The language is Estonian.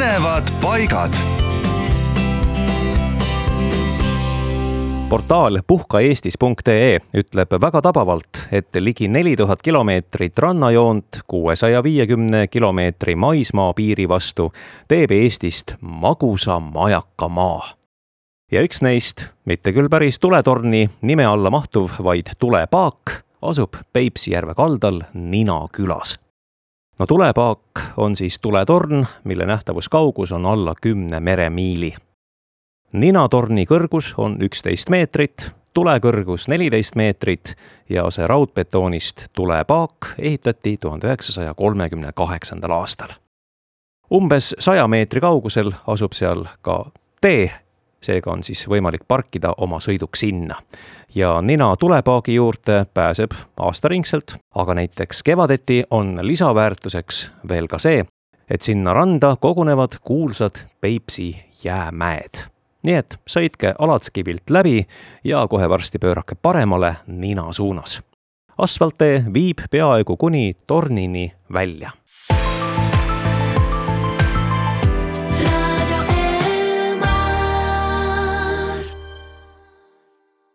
põnevad paigad. portaal puhkaeestis.ee ütleb väga tabavalt, et ligi neli tuhat kilomeetrit rannajoont kuuesaja viiekümne kilomeetri maismaapiiri vastu teeb Eestist magusa majakamaa. ja üks neist, mitte küll päris tuletorni nime alla mahtuv, vaid tulepaak, asub Peipsi järve kaldal Nina külas no tulepaak on siis tuletorn, mille nähtavuskaugus on alla kümne meremiili. ninatorni kõrgus on üksteist meetrit, tule kõrgus neliteist meetrit ja see raudbetoonist tulepaak ehitati tuhande üheksasaja kolmekümne kaheksandal aastal. umbes saja meetri kaugusel asub seal ka tee seega on siis võimalik parkida oma sõiduk sinna. ja nina tulepaagi juurde pääseb aastaringselt, aga näiteks kevadeti on lisaväärtuseks veel ka see, et sinna randa kogunevad kuulsad Peipsi jäämäed. nii et sõitke Alatskivilt läbi ja kohe varsti pöörake paremale Nina suunas. asfalttee viib peaaegu kuni tornini välja